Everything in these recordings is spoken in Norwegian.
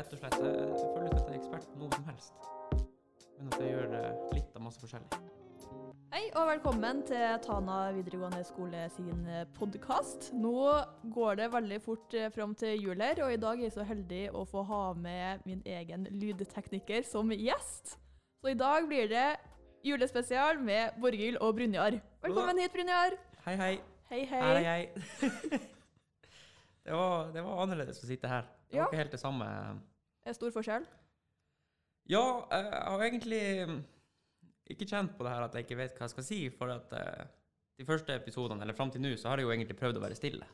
rett og slett. Jeg, jeg føler ikke at jeg er ekspert på noe som helst. Men at jeg gjør eh, litt av masse forskjellig. Hei og velkommen til Tana videregående skole sin podkast. Nå går det veldig fort eh, fram til jul her, og i dag er jeg så heldig å få ha med min egen lydtekniker som gjest. Så i dag blir det julespesial med Borghild og Brynjar. Velkommen hit, Brynjar. Hei, hei. Hei, hei. Her er jeg. det, var, det var annerledes å sitte her. Det var Ja. ikke helt det samme. Er det stor forskjell? Ja, jeg har egentlig mm, ikke kjent på det her at jeg ikke vet hva jeg skal si, for at eh, de første episodene, eller fram til nå, så har jeg jo egentlig prøvd å være stille.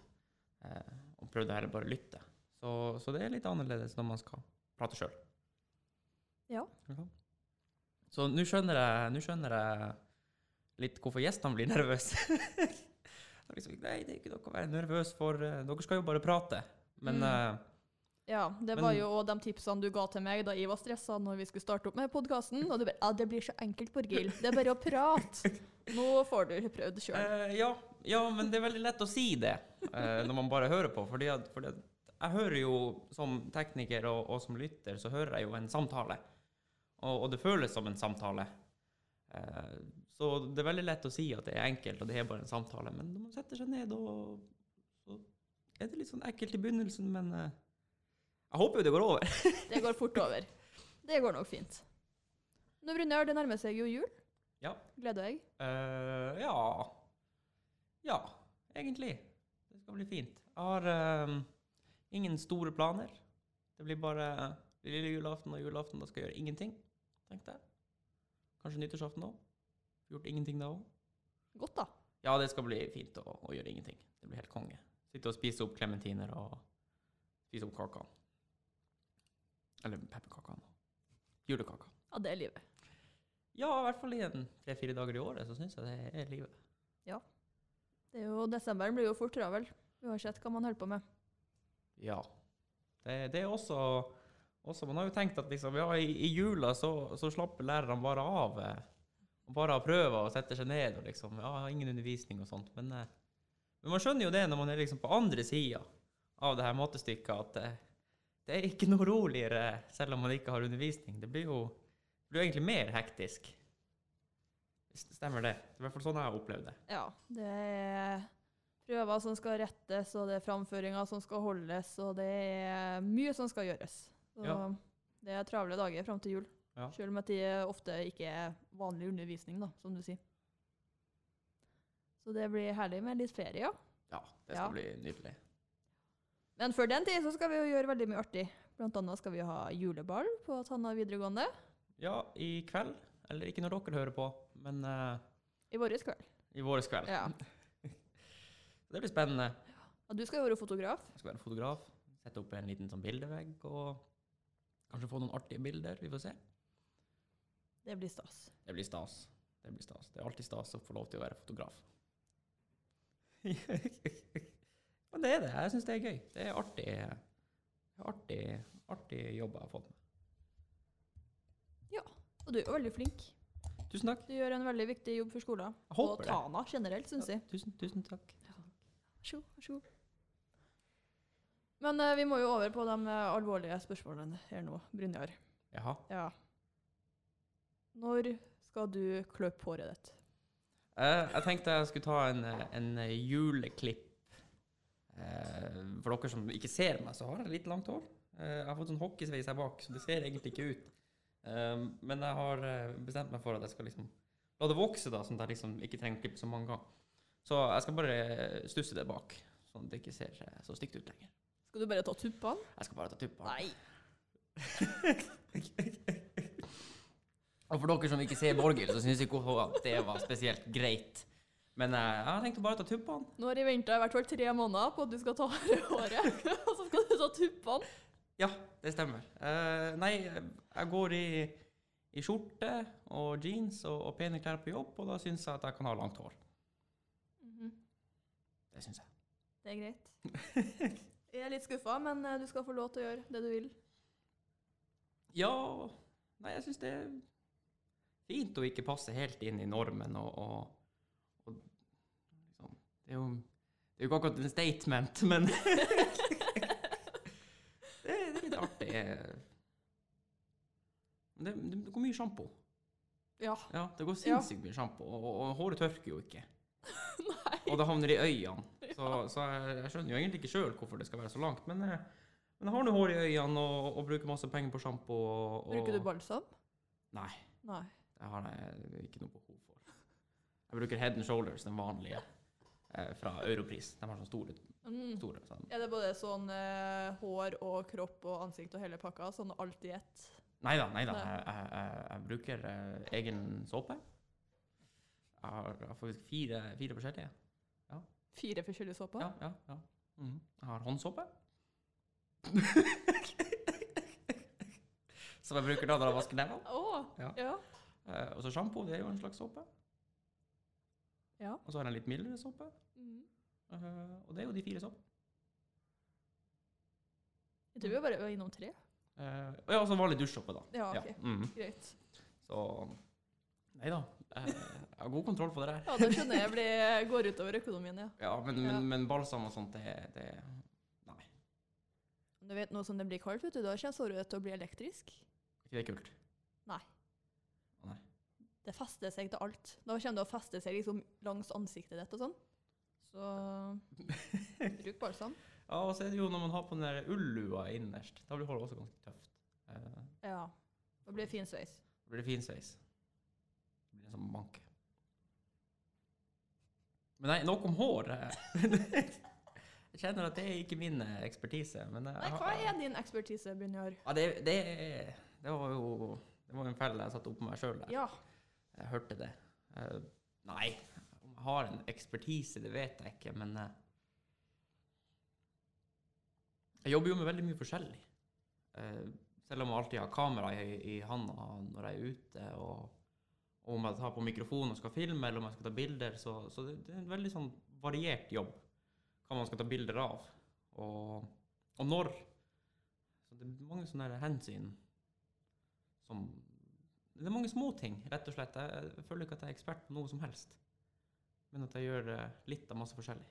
Eh, og prøvd å heller bare lytte. Så, så det er litt annerledes når man skal prate sjøl. Ja. Så nå skjønner jeg, skjønner jeg litt hvorfor gjestene blir nervøse. Er liksom, Nei, det er ikke noe å være nervøs for. eh, Dere skal jo bare prate. Men Mm. eh, Ja, det Men- var jo også de tipsene du ga til meg da jeg var stressa når vi skulle starte opp med podkasten. Og du bare Ja, det blir så enkelt, Borghild. Det er bare å prate. Nå får du prøvd sjøl. Uh, ja, ja, men det er veldig lett å si det uh, når man bare hører på. Fordi at, fordi at jeg hører jo som tekniker og, og som lytter, så hører jeg jo en samtale. Og, og det føles som en samtale. Uh, så det er veldig lett å si at det er enkelt, og det er bare en samtale. Men når man setter seg ned, og, så er det litt sånn ekkelt i begynnelsen, men eh, jeg håper jo det går over. Det går fort over. Det går nok fint. Nå, Brynjar, det nærmer seg jo jul. ja. Gleder deg? Uh, ja Ja, egentlig. Det skal bli fint. Jeg har uh, ingen store planer. Det blir bare lille julaften og julaften. Da skal jeg gjøre ingenting, tenkte jeg. Kanskje nyttårsaften òg. Gjort ingenting da òg. Godt, da. Ja, det skal bli fint å, å gjøre ingenting. Det blir helt konge. Sitte og spise opp klementiner og spise opp kakene. Eller pepperkakene. Julekaker. Ja, det er livet. Ja, i hvert fall i en tre-fire dager i året, så syns jeg det er livet. Ja. Det er jo, Desemberen blir jo fort travel, uansett hva man holder på med. Ja. Det, det er også, også Man har jo tenkt at liksom, ja, i, i jula så, så slapper lærerne bare av. eh, Og bare har prøver og setter seg ned og liksom Ja, ingen undervisning og sånt. Men, eh, men man skjønner jo det når man er liksom på andre sida av det her måtestykket, at eh, det er ikke noe roligere selv om man ikke har undervisning. Det blir jo, det blir jo egentlig mer hektisk. Stemmer det? Det er i hvert fall sånn jeg har opplevd det. Ja, det er prøver som skal rettes, og det er framføringer som skal holdes, og det er mye som skal gjøres. Så Ja. det er travle dager fram til jul. Ja. Selv om at det ofte ikke er vanlig undervisning, da, som du sier. Så det blir herlig med litt ferie, ja. Ja, det skal Ja. bli nydelig. Men før den tid så skal vi jo gjøre veldig mye artig. Blant annet skal vi ha juleball på Tanna videregående Ja, i kveld. Eller ikke når dere hører på, men uh, i vår kveld. i vår kveld. Ja. Det blir spennende. Og du skal jo være fotograf. Jeg skal være fotograf, sette opp en liten sånn bildevegg og kanskje få noen artige bilder. Vi får se. Det blir stas. Det blir stas. Det blir stas. Det er alltid stas å få lov til å være fotograf. Men det er det. Jeg syns det er gøy. Det er artig. Artig, artig jobb jeg har fått med. Ja. Og du er jo veldig flink. Tusen takk. Du gjør en veldig viktig jobb for skolen. Og det. Tana generelt, syns jeg. Tusen, tusen takk. Vær så god. Men uh, vi må jo over på de eh, alvorlige spørsmålene her nå, Brynjar. Jaha. Ja. Når skal du kløpe håret ditt? Uh, jeg tenkte jeg skulle ta en, en juleklipp. Eh, for dere som ikke ser meg, så har jeg litt langt hår. Eh, jeg har fått sånn hockeysveis her bak, så det ser egentlig ikke ut. Eh, men jeg har bestemt meg for at jeg skal liksom la det vokse, da, sånn at jeg liksom ikke trenger å klippe så mange ganger. Så jeg skal bare stusse det bak, sånn at det ikke ser så stygt ut lenger. Skal du bare ta tuppene? Jeg skal bare ta tuppene. Nei. Og for dere som ikke ser Borghild, så syns ikke hun at det var spesielt greit. Men jeg har tenkt å bare ta tuppene. Nå har jeg venta i hvert fall tre måneder på at du skal ta håret, og så skal du ta tuppene. Ja, det stemmer. Uh, nei, jeg går i, i skjorte og jeans og, og pene klær på jobb, og da syns jeg at jeg kan ha langt hår. Det syns jeg. Det er greit. Jeg er litt skuffa, men eh, du skal få lov til å gjøre det du vil. Ja Nei, jeg syns det er fint å ikke passe helt inn i normen og, og, Det er jo det er jo ikke akkurat en statement, men det, er- det er litt artig. det, det, det går mye sjampo. Ja. Ja, det går sinnssykt mye sjampo, og, og håret tørker jo ikke. Nei. Og det havner i øynene. Så, så jeg, jeg skjønner jo egentlig ikke sjøl hvorfor det skal være så langt. Men, eh, men jeg har nå hår i øynene og, og bruker masse penger på sjampo. Og, Bruker du balsam? Nei, Nei. det har jeg ikke noe behov for. Jeg bruker Head and Shoulders, den vanlige, fra Europris. De har sånne store. Mm. store sånn. Er det både sånn eh, hår og kropp og ansikt og hele pakka? Sånn alt i ett? Nei da, nei da. Jeg, jeg, jeg, jeg bruker eh, egen såpe. Jeg har, jeg har faktisk fire, fire forskjellige. Fire forskjellige såper? Ja, ja, ja. Mm. Jeg har håndsåpe. Som jeg bruker da når jeg vasker nevene. Oh, Ja. Ja. Eh, og så sjampo, det er jo en slags såpe. Ja. Og så har jeg en litt mildere såpe. Mm. Uh, og det er jo de fire såpene. Jeg tror vi bare var innom tre. Uh, ja, og så vanlig dusjsåpe, da. Ja, ok. Mm. Greit. Så Nei da. Jeg, jeg har god kontroll på det der. Ja, da skjønner jeg blir, går utover økonomien, ja. Ja, men, Ja. men, men balsam og sånt, det, det Nei. Du vet nå som det blir kaldt, vet du, da kommer såret til å bli elektrisk. Ikke det kult? Nei. Det fester seg til alt. Da kommer det å feste seg liksom langs ansiktet ditt og sånn. Så bruk balsam. Ja, og så er det jo når man har på den der ullua innerst. Da blir håret også ganske tøft. Eh, Ja. Da blir det fin sveis. Da blir det fin sveis. Det blir en sånn manke. Men nei, nok om hår. Jeg kjenner at det er ikke min eh, ekspertise. Men jeg, Nei, hva er din ekspertise, Brynjar? Ja, det, det, det var jo det var en felle jeg satte opp på meg sjøl der. Ja. Jeg hørte det. Uh, nei, om jeg har en ekspertise, det vet jeg ikke, men uh, Jeg jobber jo med veldig mye forskjellig. Uh, selv om jeg alltid har kamera i, i handa når jeg er ute, og, og om jeg tar på mikrofonen og skal filme, eller om jeg skal ta bilder, så, så det, det er en veldig sånn variert jobb hva man skal ta bilder av, og, og når. Så det er mange sånne hensyn som Det er mange småting, rett og slett. Jeg, føler ikke at jeg er ekspert på noe som helst, men at jeg gjør eh, litt av masse forskjellig.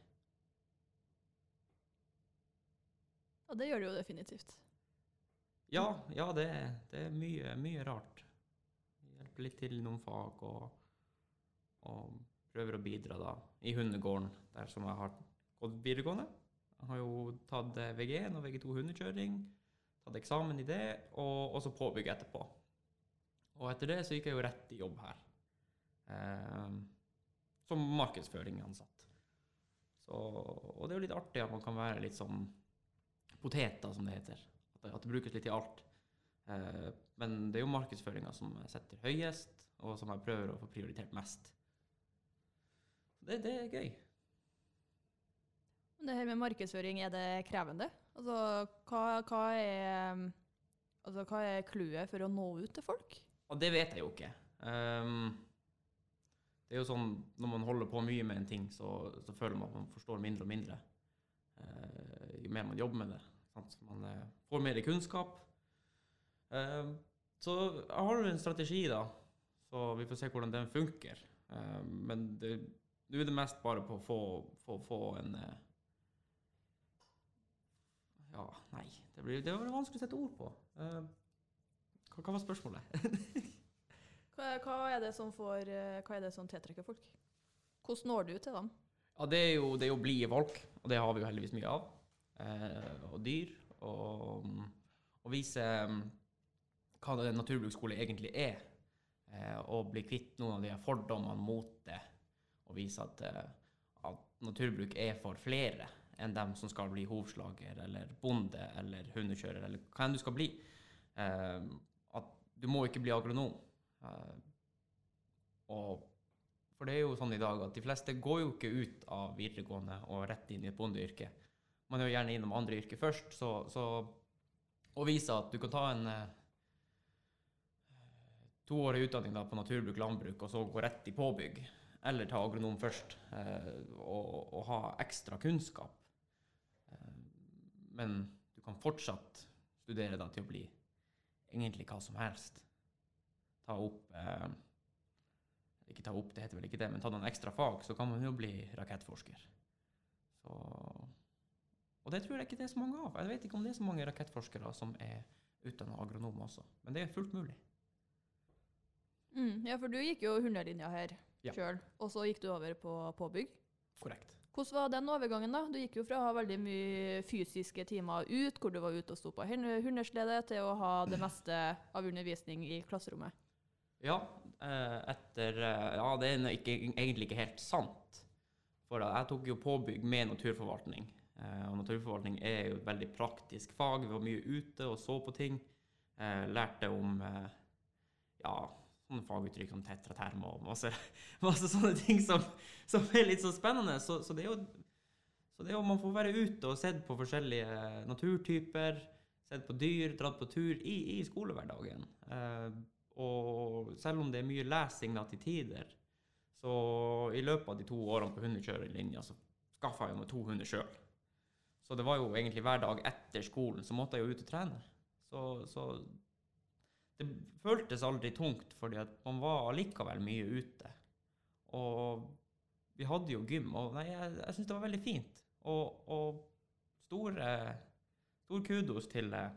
ja, det gjør du jo definitivt. Ja, ja det, det er mye, mye rart. Jeg hjelper litt til i noen fag og, og prøver å bidra da i hundegården, der som jeg har gått videregående. Jeg har jo tatt eh, VG1 og VG2 hundekjøring, tatt eksamen i det, og også påbygg etterpå. Og etter det så gikk jeg jo rett i jobb her. Eh, som markedsføringansatt. Så, og det er jo litt artig at man kan være litt sånn poteter, som det heter. At det, at det brukes litt i alt. Eh, men det er jo markedsføringa som jeg setter høyest, og som jeg prøver å få prioritert mest. Det, det er gøy. Men det her med markedsføring, er det krevende? Altså, hva, hva er Altså, hva er clouet for å nå ut til folk? Og det vet jeg jo ikke. Um, det er jo sånn når man holder på mye med en ting, så, så føler man at man forstår mindre og mindre. uh, jo mer man jobber med det. Sant? Man uh, får mer kunnskap. Uh, så jeg har jo en strategi, da. Så vi får se hvordan den funker. Ehm, men nå er det mest bare på å få, få, få en eh, Ja, nei. Det, blir, det var vanskelig å sette ord på. Hva, hva var spørsmålet? Hva, hva er det som får eh, Hva er det som tiltrekker folk? Hvordan når du til dem? Ja, det er jo, det er jo blide folk, og det har vi jo heldigvis mye av. Eh, og dyr. Og, og vise mm, hva det naturbruksskole egentlig er. Eh, og bli kvitt noen av de fordommene mot det. Og vise at, eh, at naturbruk er for flere enn dem som skal bli hovslager eller bonde eller hundekjører eller hva enn du skal bli. Eh, du må ikke bli agronom. Eh, og for det er jo sånn i dag at de fleste går jo ikke ut av videregående og rett inn i et bondeyrke. Man er jo gjerne innom andre yrker først, så, så å vise at du kan ta en eh, toårig utdanning da på naturbruk, landbruk, og så gå rett i påbygg, eller ta agronom først, eh, og, og ha ekstra kunnskap. Men du kan fortsatt studere da til å bli egentlig hva som helst. Ta opp eh, ikke ta opp, det heter vel ikke det, men ta noen ekstra fag, så kan man jo bli rakettforsker. Så, og det tror jeg ikke det er så mange av. Jeg vet ikke om det er så mange rakettforskere som er utdanna agronom også. Men det er fullt mulig. Mm, ja, for du gikk jo hundelinja her Ja. sjøl, og så gikk du over på påbygg. Korrekt. Hvordan var den overgangen, da? Du gikk jo fra å ha veldig mye fysiske timer ut, hvor du var ute og sto på hun- hundeslede, til å ha det meste av undervisning i klasserommet. Ja, eh, etter eh, Ja, det er ikke, egentlig ikke helt sant. For jeg tok jo påbygg med naturforvaltning. Eh, og naturforvaltning er jo et veldig praktisk fag. Vi var mye ute og så på ting. Lærte om ja, sånne faguttrykk som tetraterm og masse, masse sånne ting som, som er litt så spennende. Så, så det er jo det er jo, man får være ute og sett på forskjellige naturtyper, sett på dyr, dratt på tur i, i skolehverdagen. Eh, og selv om det er mye lesing da til tider, så i løpet av de to årene på hundekjørelinja så skaffa jeg meg to hunder sjøl. Så det var jo egentlig hver dag etter skolen så måtte jeg jo ut og trene. Så, så det føltes aldri tungt, fordi at man var allikevel mye ute. Og vi hadde jo gym, og nei, jeg, jeg syns det var veldig fint. Og, og store, stor kudos til eh,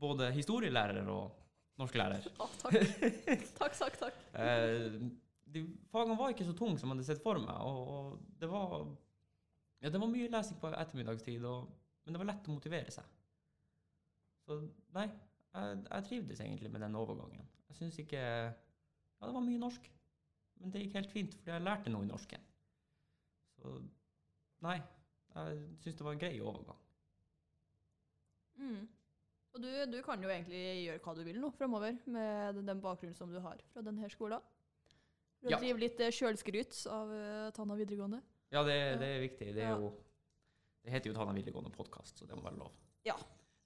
både historielærer og norsklærer. Å, takk. takk, takk, takk. Eh, de fagene var ikke så tunge som jeg hadde sett for meg, og, og det var ja, det var mye lesing på ettermiddagstid, og, men det var lett å motivere seg. Så nei, jeg, jeg trivdes egentlig med den overgangen. Jeg syns ikke Ja, det var mye norsk, men det gikk helt fint, fordi jeg lærte noe i norsken. Så nei, jeg syns det var en grei overgang. Mm. Og du, du kan jo egentlig gjøre hva du vil nå framover, med den bakgrunnen som du har fra denne skolen. For å Ja. drive litt eh, sjølskryt av uh, Tanna videregående. Ja, det, det er viktig. Det, er jo, det heter jo Tanna videregående podkast, så det må være lov. Ja.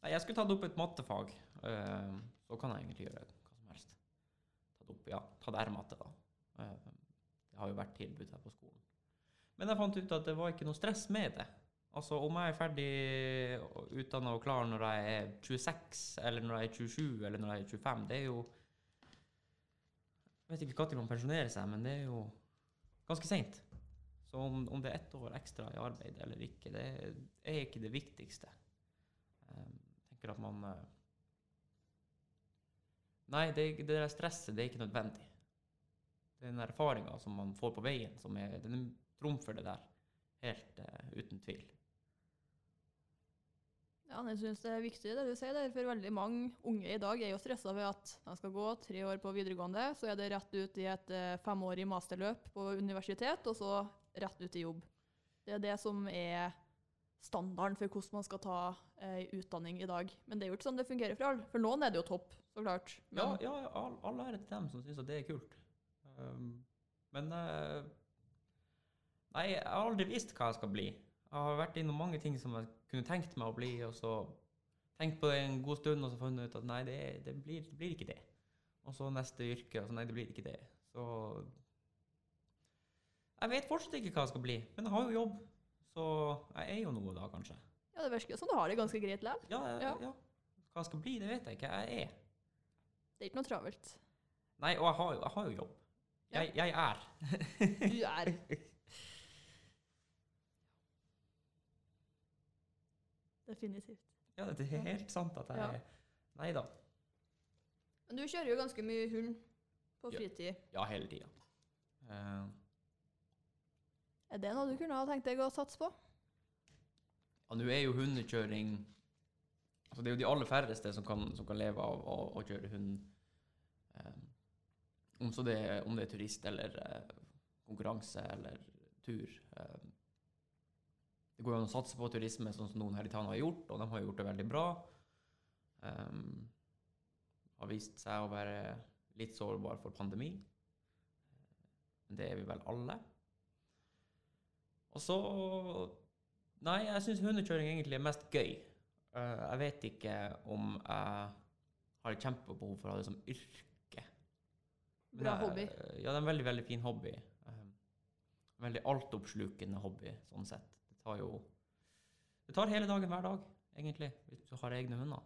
Nei, jeg skulle tatt opp et mattefag. Eh, så kan jeg egentlig gjøre hva som helst. Tatt opp, ja, tatt R-matte, da. Eh, det har jo vært tilbud her på skolen. Men jeg fant ut at det var ikke noe stress med det. Altså, om jeg er ferdig utdanna og klar når jeg er 26, eller når jeg er 27, eller når jeg er 25, det er jo Jeg vet ikke når man pensjonerer seg, men det er jo ganske seint. Så om, om det er ett år ekstra i arbeid eller ikke, det er ikke det viktigste. Eh, Jeg tenker at man eh, Nei, det, det der stresset det er ikke nødvendig. Det er den erfaringa som man får på veien, som er, den trumfer det der. Helt uh, uten tvil. Ja, jeg synes det er viktig det du sier der, for veldig mange unge i dag er jo stressa ved at de skal gå tre år på videregående, så er det rett ut i et eh, femårig masterløp på universitet, og så rett ut i jobb. Det er det som er standarden for hvordan man skal ta eh, utdanning i dag. Men det er jo ikke sånn det fungerer for alle. For noen er det jo topp, så klart. Ja, Men ja all, all ære til dem som syns at det er kult. Um, men uh, Nei, jeg har aldri visst hva jeg skal bli. Jeg har vært innom mange ting som jeg kunne tenkt meg å bli, og så tenkt på det en god stund, og så funnet ut at nei, det, det, blir, det blir ikke det. Og så neste yrke, og så nei, det blir ikke det. Så Jeg vet fortsatt ikke hva jeg skal bli, men jeg har jo jobb. Så jeg er jo noe da, kanskje. ja, det virker jo som du har det ganske greit likevel. Ja, Ja. ja. Hva jeg skal bli, det vet jeg ikke. Jeg er. Det er ikke noe travelt. Nei, og jeg har jeg har jo jobb. Ja. Jeg, jeg er. Du er. Definitivt. Ja, det er helt sant at jeg Ja. Nei da. Men du kjører jo ganske mye hund på fritid. Ja, hele tida. Uh, Er det noe du kunne ha tenkt deg å satse på? Ja, nå er jo hundekjøring altså Det er jo de aller færreste som kan, som kan leve av å, kjøre hund. Um, om, det, om det er turist eller uh, konkurranse eller tur. Um, det går jo an å satse på turisme, sånn som noen her i Tana har gjort, og de har gjort det veldig bra. Um, har vist seg å være litt sårbar for pandemi. Men det er vi vel alle. Og så Nei, jeg syns hundekjøring egentlig er mest gøy. Eh, jeg vet ikke om jeg har kjempebehov for å ha det som yrke. Men Bra jeg- hobby. Ja, det er en veldig, veldig fin hobby. Eh, veldig altoppslukende hobby, sånn sett. Det tar jo Det tar hele dagen hver dag, egentlig, hvis du har egne hunder.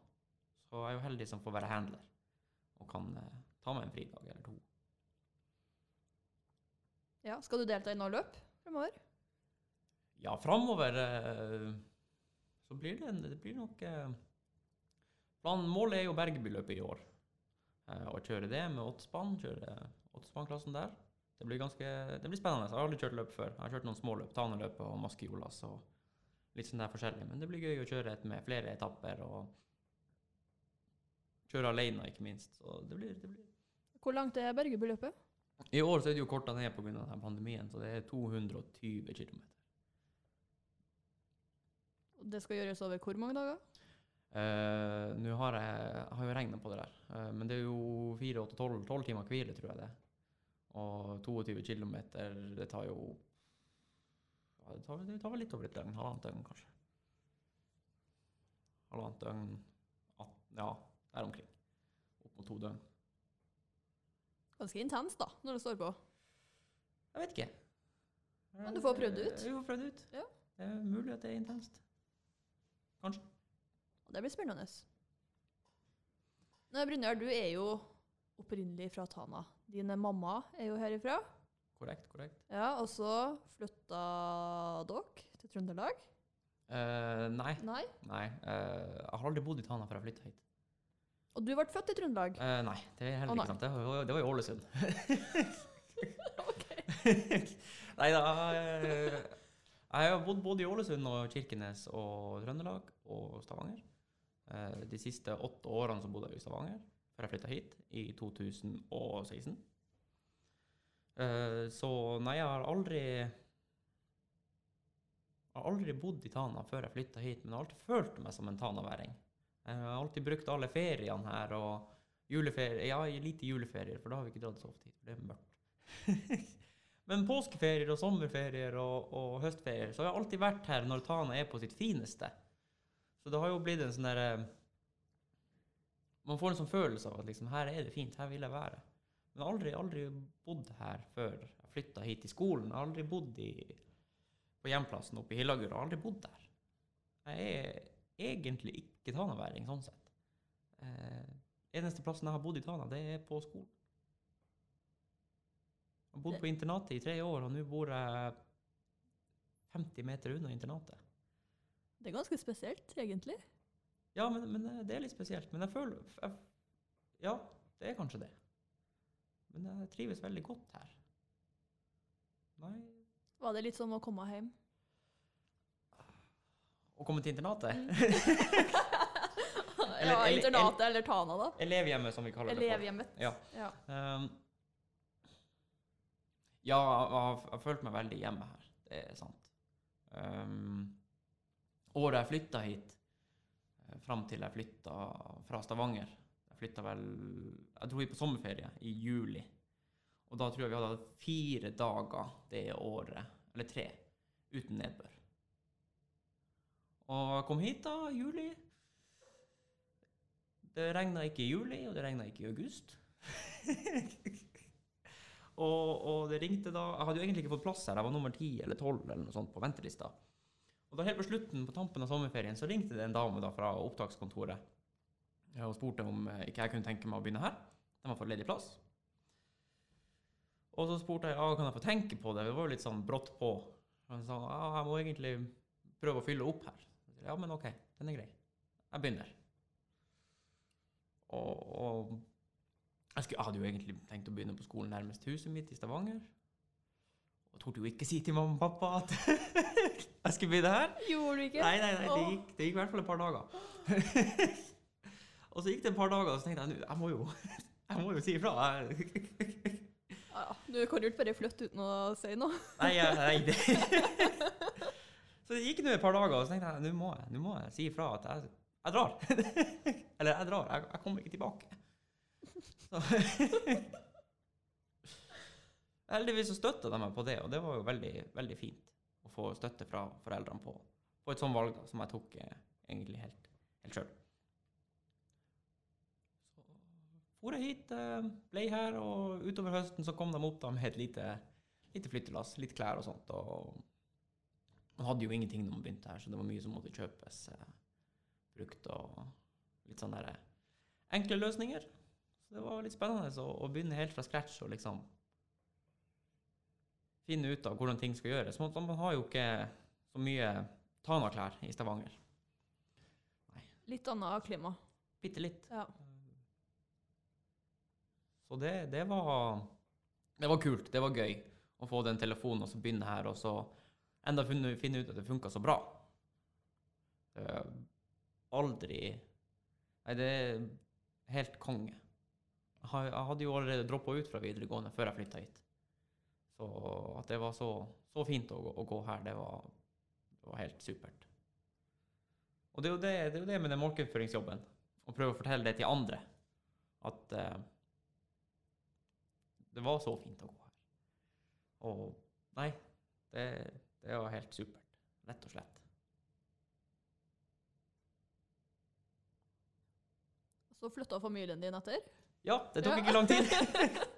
Så jeg er jo heldig som får være handler og kan eh, ta meg en fridag eller to. Ja, Skal du delta i noe løp fremover? Ja, framover eh, så blir det, det blir nok eh, planen, målet er jo Bergebyløpet i år. Eh, å kjøre det med åttespann, kjøre åttespannklassen der. Det blir ganske, det blir spennende. Jeg har aldri kjørt løp før. Jeg har kjørt noen småløp, Taneløpet og Maskejolas og litt sånn der forskjellig. Men det blir gøy å kjøre et med flere etapper og kjøre alene, ikke minst. Så det blir, det blir. Hvor langt er Bergebyløpet? I år så er det jo korta ned pga. pandemien, så det er 220 km. Det skal gjøres over hvor mange dager? Eh, Nå har jeg, har jo regna på det der, eh, men det er jo 4, 8, 12, 12 timer hvile, tror jeg det. Og 22 km, det tar jo ja, det, tar, det tar vel litt over et døgn. Halvannet døgn, kanskje. Halvannet døgn at, Ja, der omkring. Opp mot to døgn. Ganske intenst, da, når det står på. Jeg vet ikke. Men du får prøvd det ut. Vi får prøvd det ut. Ja. Det er mulig at det er intenst. Kanskje. Og det blir spennende. Nå, Brynjar, du er jo opprinnelig fra Tana. Din mamma er jo herifra. Korrekt, korrekt. Ja, Og så flytta dere til Trøndelag? Eh, nei. Nei? Nei. eh, jeg har aldri bodd i Tana før jeg flytta hit. Og du ble født i Trøndelag? Eh, nei, det er heller oh, ikke sant. Det var, det var i Ålesund. Ok. nei da. Jeg har bodd både i Ålesund og Kirkenes og Trøndelag og Stavanger. Eh, De siste åtte årene så bodde jeg i Stavanger, før jeg flytta hit i 2016. Eh, Så nei, jeg har aldri Jeg har aldri bodd i Tana før jeg flytta hit, men jeg har alltid følt meg som en tanaværing. Jeg har alltid brukt alle feriene her, og juleferie Ja, lite juleferier, for da har vi ikke dratt så ofte hit, det er mørkt. Men påskeferier og sommerferier og, og høstferier, så har jeg alltid vært her når Tana er på sitt fineste. Så det har jo blitt en sånn derre Man får en sånn følelse av at liksom, her er det fint, her vil jeg være. Men jeg har aldri, aldri bodd her før jeg flytta hit til skolen. Jeg har aldri bodd i, på hjemplassen oppe i Hillagur. Jeg har aldri bodd der. Jeg er egentlig ikke tanaværing, sånn sett. Eh, eneste plassen jeg har bodd i Tana, det er på skolen. Jeg har bodd på internatet i tre år, og nå bor jeg 50 meter unna internatet. Det er ganske spesielt, egentlig. Ja, men, men eh, det er litt spesielt. Men jeg føler jeg, Ja, det er kanskje det. Men jeg trives veldig godt her. Nei Var det litt som å komme hjem? Å komme til internatet? ja, eller- internatet eller Tana, da. Elevhjemmet, som vi kaller det. for. Elevhjemmet. Ja. ja. Um, ja, jeg har, jeg har følt meg veldig hjemme her. Det er sant. Um, året jeg flytta hit, eh, fram til jeg flytta fra Stavanger Jeg flytta vel Jeg dro hit på sommerferie i juli. Og da tror jeg vi hadde hatt fire dager det året, eller tre, uten nedbør. Og jeg kom hit da, i juli. Det regna ikke i juli, og det regna ikke i august. og, og det ringte da Jeg hadde jo egentlig ikke fått plass her, jeg var nummer 10 eller 12 eller noe sånt på ventelista. Og da helt på slutten, på tampen av sommerferien, så ringte det en dame da fra opptakskontoret og spurte om eh, ikke jeg kunne tenke meg å begynne her. De har fått ledig plass. Og så spurte jeg ja, kan jeg få tenke på det. Det var jo litt sånn brått på. Og hun sa ja, jeg må egentlig prøve å fylle opp her. Ja, men OK, den er grei. Jeg begynner. Og, og jeg, skulle, jeg hadde jo egentlig tenkt å begynne på skolen nærmest huset mitt i Stavanger. Og torde jo ikke si til mamma og pappa at jeg skulle begynne her. Gjorde du ikke? Nei, nei, nei, det gikk, det gikk i hvert fall et par dager. og så gikk det et par dager, og så tenkte jeg "Nå, jeg må jo, jeg må jo si ifra. Ja, ja. Du kan jo ikke bare flytte uten å si noe. Nei, nei det. Så det gikk nå et par dager, og så tenkte jeg nå må jeg, nå må jeg si ifra at jeg, jeg drar. Eller jeg drar, jeg, jeg kommer ikke tilbake. Heldigvis så støtta de meg på det, og det var jo veldig, veldig fint å få støtte fra foreldrene på, på et sånt valg da, som jeg tok eh, egentlig helt, helt sjøl. Så for jeg hit, eh, ble her, og utover høsten så kom de opp da med et lite, lite flyttelass, litt klær og sånt. og man hadde jo ingenting når man begynte her, så det var mye som måtte kjøpes eh, brukt og litt sånne der, eh, enkle løsninger. Så det var litt spennende å, å begynne helt fra scratch og liksom finne ut av hvordan ting skal gjøres. Man, man har jo ikke så mye Tana-klær i Stavanger. Litt annet klima. Bitte litt. Ja. Så det, det var Det var kult. Det var gøy å få den telefonen og så begynne her, og så enda finne, finne ut at det funka så bra. Det aldri Nei, det er helt konge. Jeg hadde jo allerede droppa ut fra videregående før jeg flytta hit. Så at det var så, så fint å, å gå her, det var, det var helt supert. Og det er jo det, det, er jo det med den markedsføringsjobben. Å prøve å fortelle det til andre. At eh, det var så fint å gå her. Og nei, det, det var helt supert. Rett og slett. Så flytta familien din etter? Ja, det tok Ja. ikke lang tid.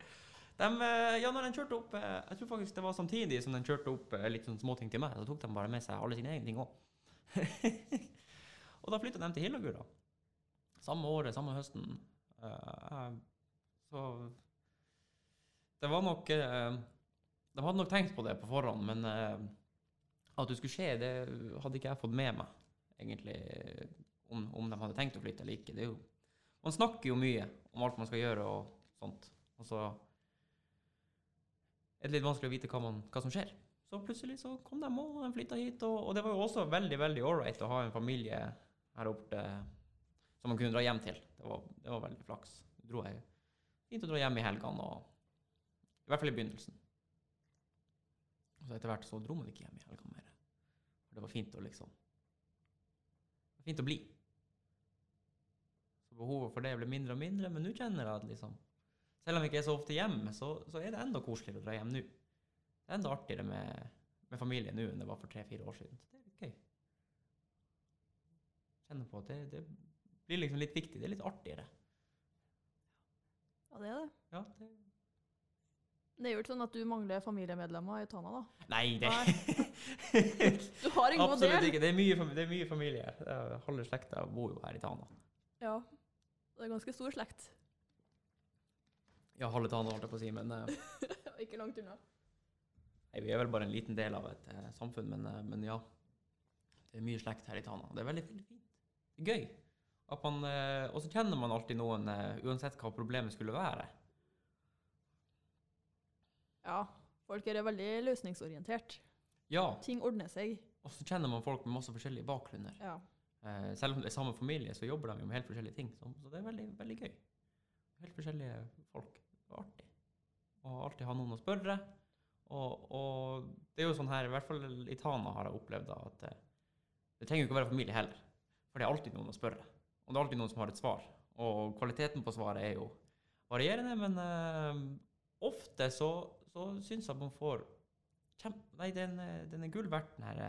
De, eh, ja, når den kjørte opp eh, Jeg tror faktisk det var samtidig som den kjørte opp eh, litt sånn småting til meg, så tok de bare med seg alle sine egne ting òg. og da flytta de til Hillagura. Samme året, samme høsten. Så det var nok De hadde nok tenkt på det på forhånd, men at det skulle skje, det hadde ikke jeg fått med meg, egentlig, om, om de hadde tenkt å flytte eller ikke. Det er jo man snakker jo mye om alt man skal gjøre og sånt. Og så er det litt vanskelig å vite hva, man, hva som skjer. Så plutselig så kom de og de flytta hit. Og, og det var jo også veldig veldig ålreit å ha en familie her oppe som man kunne dra hjem til. Det var, det var veldig flaks. Dro jeg fint å dra hjem i helgene, og i hvert fall i begynnelsen. Og så etter hvert så dro man ikke hjem i helgene mer. For det var fint å liksom fint å bli. Behovet for det ble mindre og mindre, men nå kjenner jeg at liksom Selv om jeg ikke er så ofte hjemme, så, så er det enda koseligere å dra hjem nå. Det er enda artigere med, med familie nå enn det var for tre-fire år siden. Så det er gøy. gøy. Kjenner på at det, det blir liksom litt viktig. Det er litt artigere. Ja, det er det. Ja, det Det er jo ikke sånn at du mangler familiemedlemmer i Tana, da. Nei, det Du har en god Absolutt del. ikke. Det er mye, det er mye familie. Halve slekta bor jo her i Tana. Ja. Det er ganske stor slekt. Ja, halve Tana, holdt jeg på å si, men eh, ikke langt unna. Nei, vi er vel bare en liten del av et eh, samfunn, men, eh, men ja. Det er mye slekt her i Tana. Det er veldig, fint. Gøy. Man, eh, og så kjenner man alltid noen, eh, uansett hva problemet skulle være. Ja. Folk er veldig løsningsorientert. Ja, Ting ordner seg. og så kjenner man folk med masse forskjellige bakgrunner. Ja. Eh, selv om det er samme familie, så jobber de jo med helt forskjellige ting. Så, det er veldig, veldig gøy. Helt forskjellige folk. Det er artig. Og alltid ha noen å spørre. Og, og det er jo sånn her, i hvert fall i Tana har jeg opplevd da, at eh, det trenger jo ikke å være familie heller. For det er alltid noen å spørre. Og det er alltid noen som har et svar. Og kvaliteten på svaret er jo varierende, men eh, ofte så, så syns jeg at man får kjempe... Nei, den, den er gull verdt, den her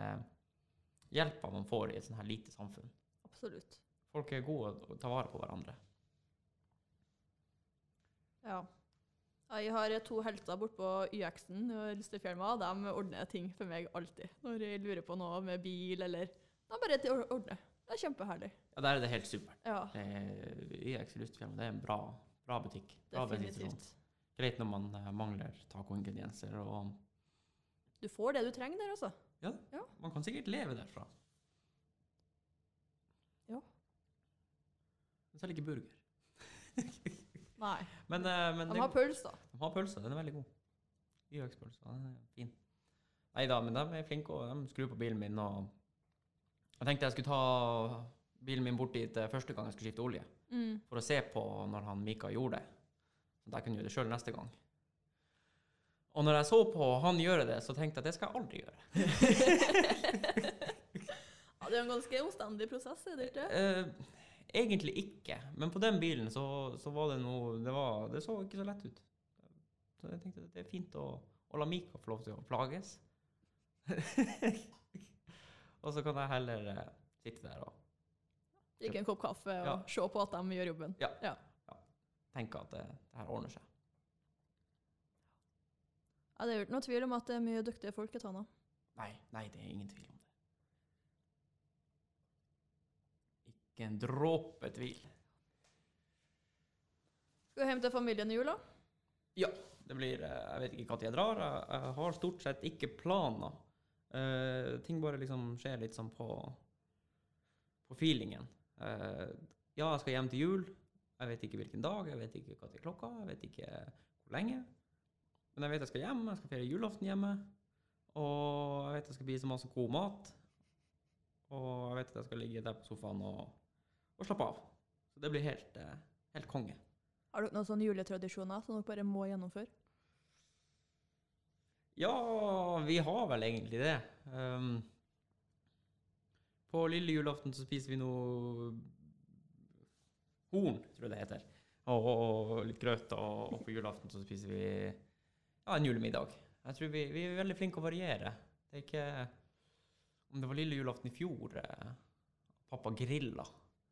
hjelpa man får i et sånn her lite samfunn. Absolutt. Folk er gode å ta vare på hverandre. Ja. Jeg har to helter bortpå YX-en og Lystefjelma. De ordner ting for meg alltid. Når jeg lurer på noe med bil eller De bare til å ordne. Det er kjempeherlig. Ja, der er det helt supert. Ja, er, YX i det er en bra, bra butikk. Bra definitivt. Greit når man eh, mangler tacoingredienser, og Du får det du trenger der, altså. Man kan sikkert leve derfra. Ja. Men selv ikke burger. Nei. Men, eh, men De har pølser. de har pølser. den er veldig god. YX-pølse, den er fin. Nei da, men de er flinke, og de skrur på bilen min, og jeg tenkte jeg skulle ta bilen min bort dit eh, første gang jeg skulle skifte olje. Mm. for å se på når han Mika gjorde det. Så jeg kunne gjøre det sjøl neste gang. Og når jeg så på han gjøre det, så tenkte jeg at det skal jeg aldri gjøre. Ja, det er en ganske omstendig prosess, er det ikke? Eh, egentlig ikke, men på den bilen så, så var det noe det, var, det så ikke så lett ut. Så jeg tenkte at det er fint å, å la Mika få lov til å plages. og så kan jeg heller eh, sitte der og Drikke en kopp kaffe og Ja. se på at de gjør jobben. Ja, tenke at det, det her ordner seg. Ja, det er jo ikke noe tvil om at det er mye dyktige folk i Tana. Nei, nei, det er ingen tvil om det. Ikke en dråpe tvil. Skal du hjem til familien i jula? Det blir, eh, Jeg vet ikke når jeg drar. Jeg, har stort sett ikke planer. Uh, ting bare liksom skjer litt sånn på, på feelingen. Uh, ja, jeg skal hjem til jul. Jeg vet ikke hvilken dag, jeg vet ikke er klokka, jeg vet ikke hvor lenge. Men jeg vet jeg skal hjem, jeg skal feire julaften hjemme. Og jeg vet jeg skal spise masse god mat. Og jeg vet at jeg skal ligge der på sofaen og, og slappe av. Så det blir helt, eh, helt konge. Har dere noen sånne juletradisjoner som dere bare må gjennomføre? Ja, vi har vel egentlig det. Um, på lille julaften så spiser vi noe horn, tror jeg det heter. Og, og litt grøt. Og, og på julaften så spiser vi ja, en julemiddag. Jeg tror vi, vi er veldig flinke å variere. Det er ikke Om det var lille julaften i fjor eh, Pappa grilla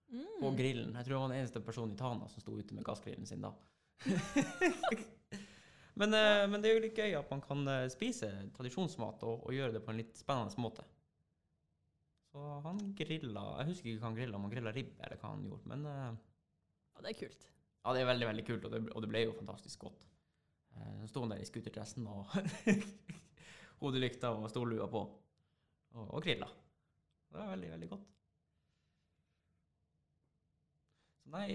Mm. på grillen. Jeg tror jeg var den eneste personen i Tana som sto ute med gassgrillen sin da. men, eh, men det er jo litt gøy at man kan eh, spise tradisjonsmat og, og gjøre det på en litt spennende måte. Så han grilla Jeg husker ikke hva han grilla, om han grilla ribbe eller hva han gjorde. Men Ja, det er kult. ja, det er veldig veldig kult, og det, og det ble jo fantastisk godt. Eh, Så sto han der i scooterdressen og hodelykta og stollua på og, og grilla. Det var veldig, veldig godt. Så nei,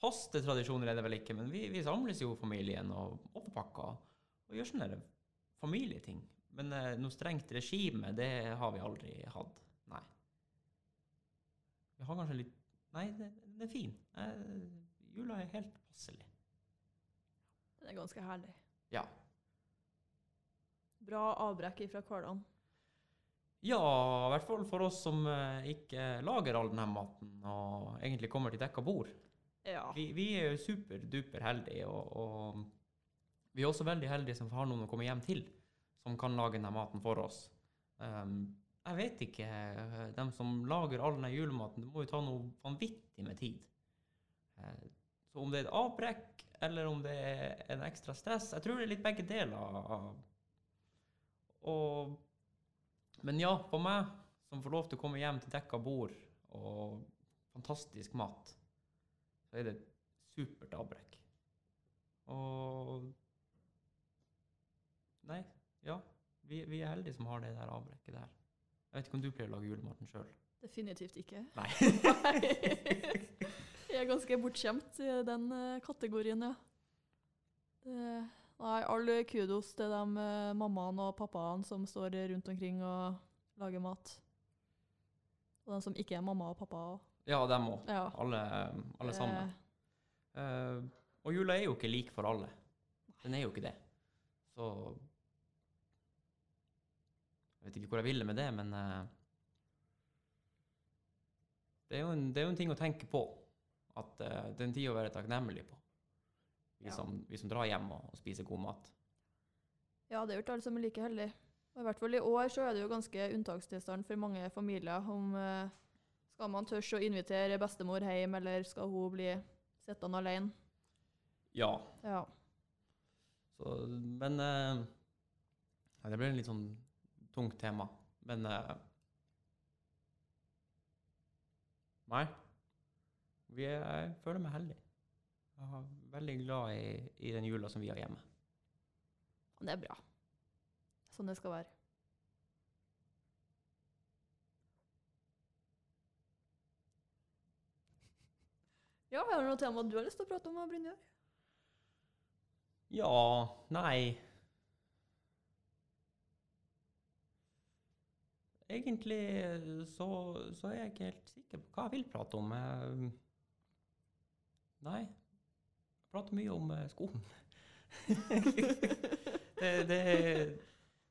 faste tradisjoner er det vel ikke, men vi, vi samles jo familien og overpakker og gjør sånne familieting. Men eh, noe strengt regime, det har vi aldri hatt. Nei. Vi har kanskje litt Nei, det, er fin. Jula er helt passelig. Den er ganske herlig. Ja. Bra avbrekk fra hverdagen. Ja, i hvert fall for oss som eh, ikke lager all denne maten og egentlig kommer til dekka bord. Ja. Vi, vi er jo superduper heldige, og, og vi er også veldig heldige som har noen å komme hjem til, som kan lage denne maten for oss. Um, jeg vet ikke, dem de som lager all denne julematen, det må jo ta noe vanvittig med tid. Eh, Så om det er et avbrekk, eller om det er en ekstra stress, jeg tror det er litt begge deler. Og, men ja, for meg, som får lov til å komme hjem til dekka bord og fantastisk mat, så er det et supert avbrekk. Og Nei, ja. Vi, vi er heldige som har det der avbrekket der. Jeg vet ikke om du pleier å lage julematen sjøl? Definitivt ikke. Nei. Jeg er ganske bortskjemt i den eh, kategorien, ja. Det, nei, all kudos til de eh, mammaene og pappaene som står rundt omkring og lager mat. Og de som ikke er mamma og pappa. og- Ja, dem òg. Ja. Alle, alle sammen. Eh, Eh, og jula er jo ikke lik for alle. Den er jo ikke det. Så Jeg vet ikke hvor jeg ville med det, men uh, det, er en, det er jo en ting å tenke på. At uh, er en tid å være takknemlig på. Vi, Ja. som, vi som drar hjem og, og spiser god mat. Ja, det er jo ikke alle som er like heldige. Og I hvert fall i år så er det jo ganske unntakstilstand for mange familier. Om Uh, skal man tørre å invitere bestemor hjem, eller skal hun bli sittende alene? Ja. Ja. Så, men uh, ja, Det blir en litt sånn tungt tema. Men uh, Nei. Vi er, jeg føler meg heldig. Jeg er veldig glad i, i den jula som vi har hjemme. Og det er bra. Sånn det skal være. Ja, har du noe tema du har lyst til å prate om, Brynjar? Ja, nei Egentlig så, så er jeg ikke helt sikker på hva jeg vil prate om. Eh, Nei. Jeg prater mye om eh, skolen. det, det,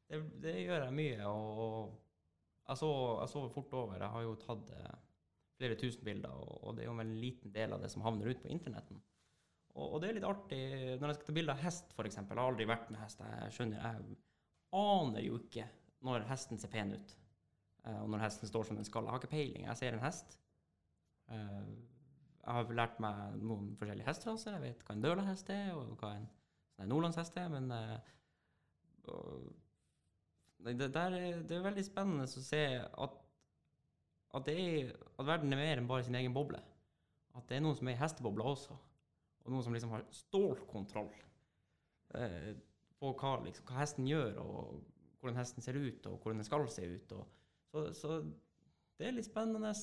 det, det gjør jeg mye, og jeg så, jeg sover fort over. Jeg har jo tatt eh, flere tusen bilder, og, det er jo en liten del av det som havner ut på internetten. Og, og det er litt artig når jeg skal ta bilde av hest, f.eks. Jeg har aldri vært med hest. Jeg skjønner, jeg aner jo ikke når hesten ser pen ut, eh, og når hesten står som den skal. Jeg har ikke peiling. Jeg ser en hest. Jeg har lært meg noen forskjellige hesteraser. Jeg vet hva en dølahest er, og hva en sånn nordlandshest er, men eh, og, det, der er, det er veldig spennende å se at, at, er, at verden er mer enn bare sin egen boble. At det er noen som er i hestebobla også. Og noen som liksom har stålkontroll eh, på hva, liksom, hva hesten gjør, og hvordan hesten ser ut, og hvordan den skal se ut. Og, så, så det er litt spennende.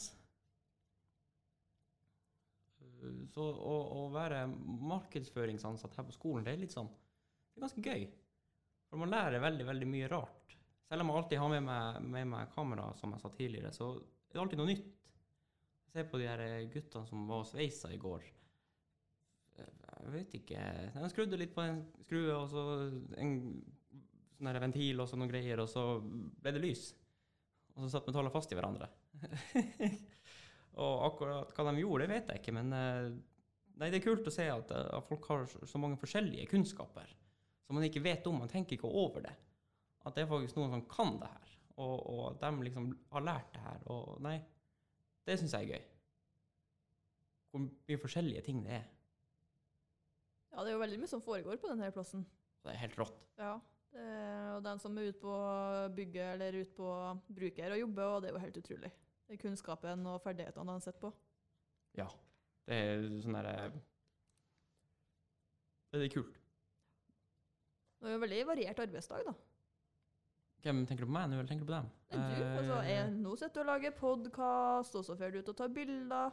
Så å, å være markedsføringsansatt her på skolen, det er litt sånn Det er ganske gøy. For man lærer veldig, veldig mye rart. Selv om jeg alltid har med meg, med meg kamera, som jeg sa tidligere, så er det alltid noe nytt. Se på de her guttene som var og sveisa i går. Jeg vet ikke De skrudde litt på en skrue, og så en sånn ventil og så noen greier, og så ble det lys. Og så satt metallene fast i hverandre. og akkurat hva de gjorde, det vet jeg ikke, men eh, Nei, det er kult å se at, eh, at folk har så mange forskjellige kunnskaper som man ikke vet om. Man tenker ikke over det. At det er faktisk noen som kan det her, og, og de liksom har lært det her. Og nei, det syns jeg er gøy. Hvor mye forskjellige ting det er. Ja, det er jo veldig mye som foregår på denne plassen. Det er helt rått. Ja. Det, og den som er ute på bygget eller ute på bruker og jobber, og det er jo helt utrolig. Kunnskapen og ferdighetene han sitter på. Ja. Det er sånn derre Det er kult. Det er jo en veldig variert arbeidsdag, da. Hvem tenker du på meg nå, eller tenker du på dem? Er du. Altså, Eh, jeg nå sitter du og lager podkast, og så drar du ut og tar bilder.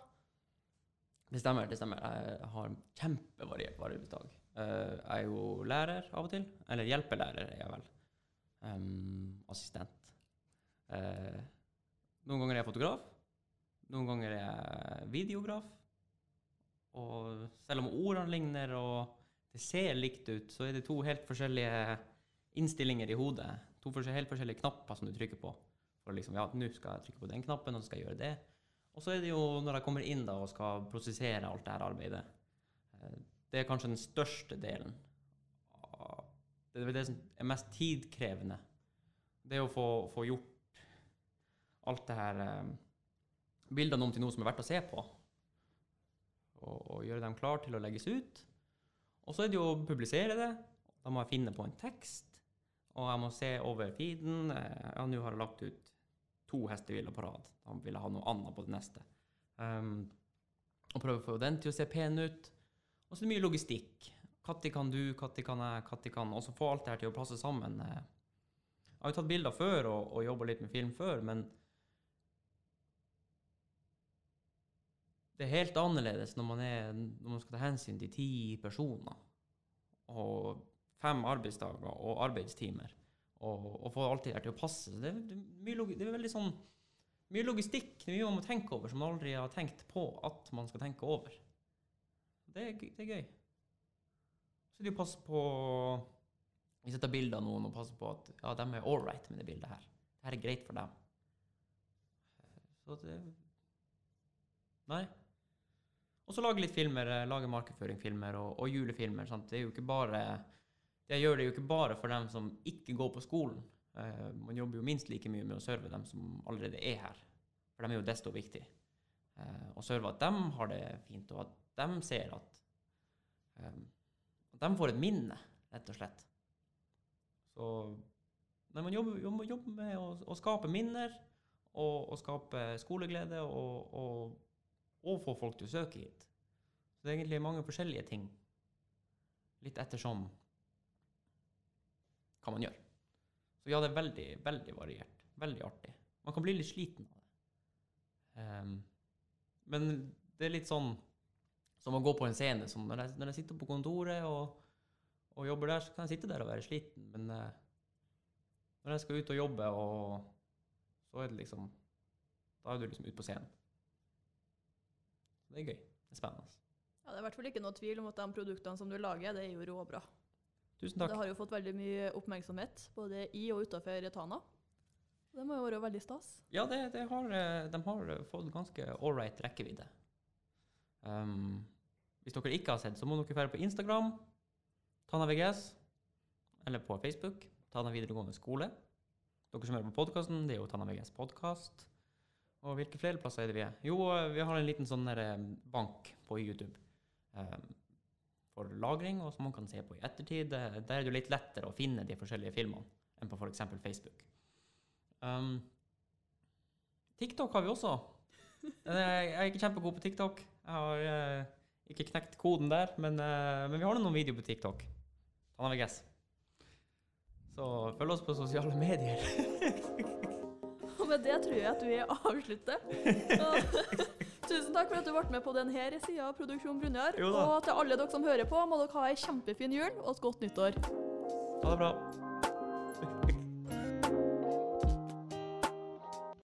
Det stemmer. det stemmer. Jeg har en kjempevariert arbeidsdag. Eh, Jeg er jo lærer av og til. Eller hjelpelærer er jeg vel. Um, assistent. Eh, noen ganger er jeg fotograf. Noen ganger er jeg videograf. Og selv om ordene ligner og det ser likt ut, så er det to helt forskjellige innstillinger i hodet. To helt forskjellige knapper som du trykker på. For liksom, ja, nå skal jeg trykke på den knappen, og så skal jeg gjøre det. Og så er det jo når jeg kommer inn da og skal prosessere alt det her arbeidet. eh, Det er kanskje den største delen. Det er det som er mest tidkrevende. Det å få, få gjort alt det her eh, Bildene om til noe som er verdt å se på. Og, og gjøre dem klare til å legges ut. Og så er det jo å publisere det. Da må jeg finne på en tekst. Og jeg må se over feeden. Eh, Ja, nå har jeg lagt ut to hestehviler på rad. Da vil jeg ha noe annet på det neste. Um, og prøve å få den til å se pen ut. Og så er det mye logistikk. Når kan du, når kan jeg, når kan Og så få alt det her til å passe sammen. eh. Jeg har jo tatt bilder før og, og jobba litt med film før, men det er helt annerledes når man, er, når man skal ta hensyn til ti personer og fem arbeidsdager og arbeidstimer og, og få alt det der til å passe. Så det, er- mye, logi- det er veldig sånn mye logistikk, det er mye man må tenke over som man aldri har tenkt på at man skal tenke over. Det er, det er gøy. Så det å passe på Hvis jeg tar av noen og passer på at ja, de er all right med det bildet her. Det her er greit for dem. Så det Nei. Og så lage litt filmer, eh, lage markedsføringsfilmer og, og julefilmer. Sant? Det er jo ikke bare jeg gjør det jo ikke bare for dem som ikke går på skolen. Uh, man jobber jo minst like mye med å serve dem som allerede er her. For de er jo desto viktig. Uh, å serve at de har det fint, og at de ser at um, At de får et minne, rett og slett. Så nei, man jobber, jobber, jobber med å, å skape minner, og, å skape skoleglede, og, og, og få folk til å søke hit. Så det er egentlig mange forskjellige ting. Litt ettersom hva man gjør. Så ja, det er veldig, veldig variert. Veldig artig. Man kan bli litt sliten av det. Um, men det er litt sånn som å gå på en scene. Når, jeg, når jeg sitter på kontoret og, og jobber der, så kan jeg sitte der og være sliten. Men uh, når jeg skal ut og jobbe, og, så er det liksom Da er du liksom ute på scenen. Det er gøy. Det er spennende. Ja, det er i hvert fall ikke noe tvil om at de produktene som du lager, det er jo råbra. Tusen takk. Det har jo fått veldig mye oppmerksomhet, både i og utenfor Tana. Det må jo være veldig stas. Ja, det, det har, eh, de har fått ganske ålreit rekkevidde. Um, hvis dere ikke har sett, så må dere være på Instagram, Tana VGS, eller på Facebook, Tana videregående skole. Dere som hører på podkasten, det er jo Tana VGS podkast. Og hvilke flere plasser er det vi er? Jo, eh, vi har en liten sånn eh, bank på YouTube um, for lagring, og som man kan se på i ettertid. Der er det jo litt lettere å finne de forskjellige filmene enn på f.eks. Facebook. Um, TikTok har vi også. Jeg er ikke kjempegod på TikTok. Jeg har eh, ikke knekt koden der, men, eh, men vi har noen videoer på TikTok. Så følg oss på sosiale medier. Og med det tror jeg at vi avslutter. Tusen takk for for at du ble med på denne sida av Produksjon Brunjar. Og til alle dere som hører på, må dere ha ei kjempefin jul og et godt nyttår. Ha det bra.